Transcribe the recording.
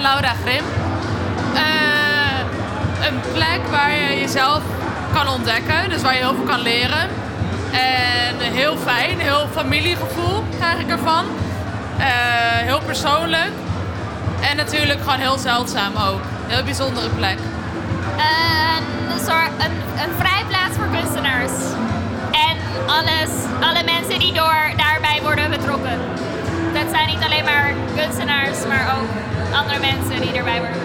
Laura Grim. Eh, een plek waar je jezelf kan ontdekken, dus waar je heel veel kan leren. En heel fijn, heel familiegevoel krijg ik ervan. Eh, heel persoonlijk. En natuurlijk gewoon heel zeldzaam ook. Heel bijzondere plek. Een, soort, een, een vrijplaats voor kunstenaars. En alles, alle mensen die door, daarbij worden betrokken. Dat zijn niet alleen maar kunstenaars, maar ook andere mensen die erbij worden betrokken.